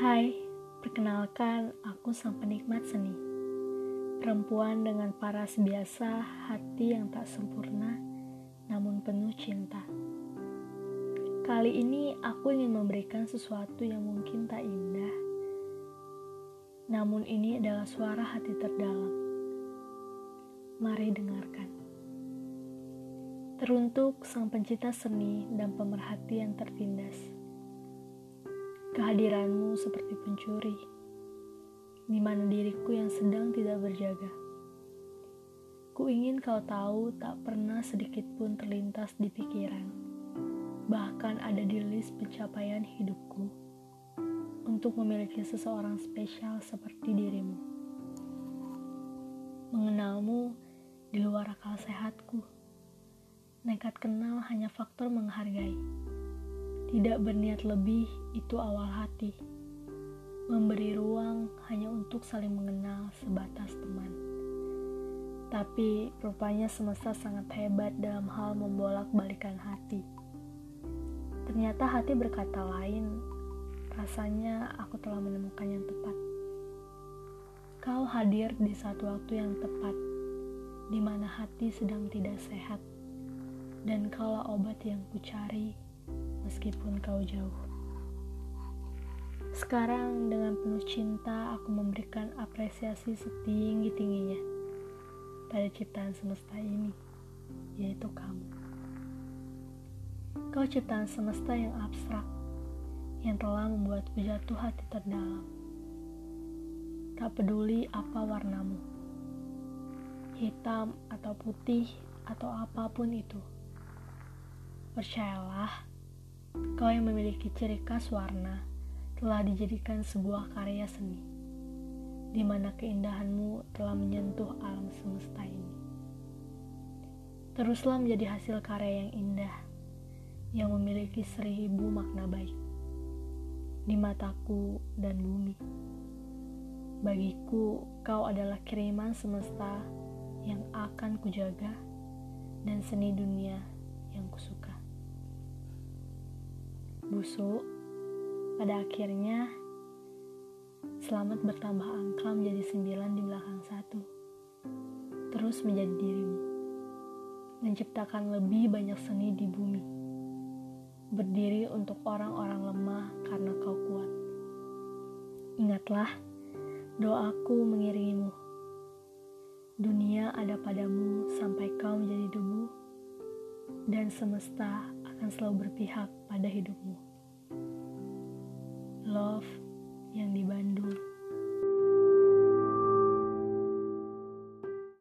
Hai, perkenalkan aku sang penikmat seni. Perempuan dengan paras biasa, hati yang tak sempurna, namun penuh cinta. Kali ini aku ingin memberikan sesuatu yang mungkin tak indah, namun ini adalah suara hati terdalam. Mari dengarkan. Teruntuk sang pencipta seni dan pemerhati yang tertindas. Kehadiranmu seperti pencuri, di mana diriku yang sedang tidak berjaga. Ku ingin kau tahu tak pernah sedikit pun terlintas di pikiran, bahkan ada di list pencapaian hidupku untuk memiliki seseorang spesial seperti dirimu. Mengenalmu di luar akal sehatku, nekat kenal hanya faktor menghargai tidak berniat lebih itu awal hati. Memberi ruang hanya untuk saling mengenal sebatas teman. Tapi rupanya semesta sangat hebat dalam hal membolak-balikan hati. Ternyata hati berkata lain. Rasanya aku telah menemukan yang tepat. Kau hadir di satu waktu yang tepat, di mana hati sedang tidak sehat, dan kalau obat yang kucari meskipun kau jauh. Sekarang dengan penuh cinta aku memberikan apresiasi setinggi-tingginya pada ciptaan semesta ini, yaitu kamu. Kau ciptaan semesta yang abstrak, yang telah membuatku jatuh hati terdalam. Tak peduli apa warnamu, hitam atau putih atau apa pun itu. Percayalah, Kau yang memiliki ciri khas warna telah dijadikan sebuah karya seni, di mana keindahanmu telah menyentuh alam semesta ini. Teruslah menjadi hasil karya yang indah, yang memiliki seribu makna baik di mataku dan bumi. Bagiku, kau adalah kiriman semesta yang akan kujaga dan seni dunia yang kusuka busuk, pada akhirnya selamat bertambah angka menjadi sembilan di belakang satu. Terus menjadi dirimu. Menciptakan lebih banyak seni di bumi. Berdiri untuk orang-orang lemah karena kau kuat. Ingatlah, doaku mengiringimu. Dunia ada padamu sampai kau menjadi debu, dan semesta akan selalu berpihak pada hidupmu. Love yang di Bandung.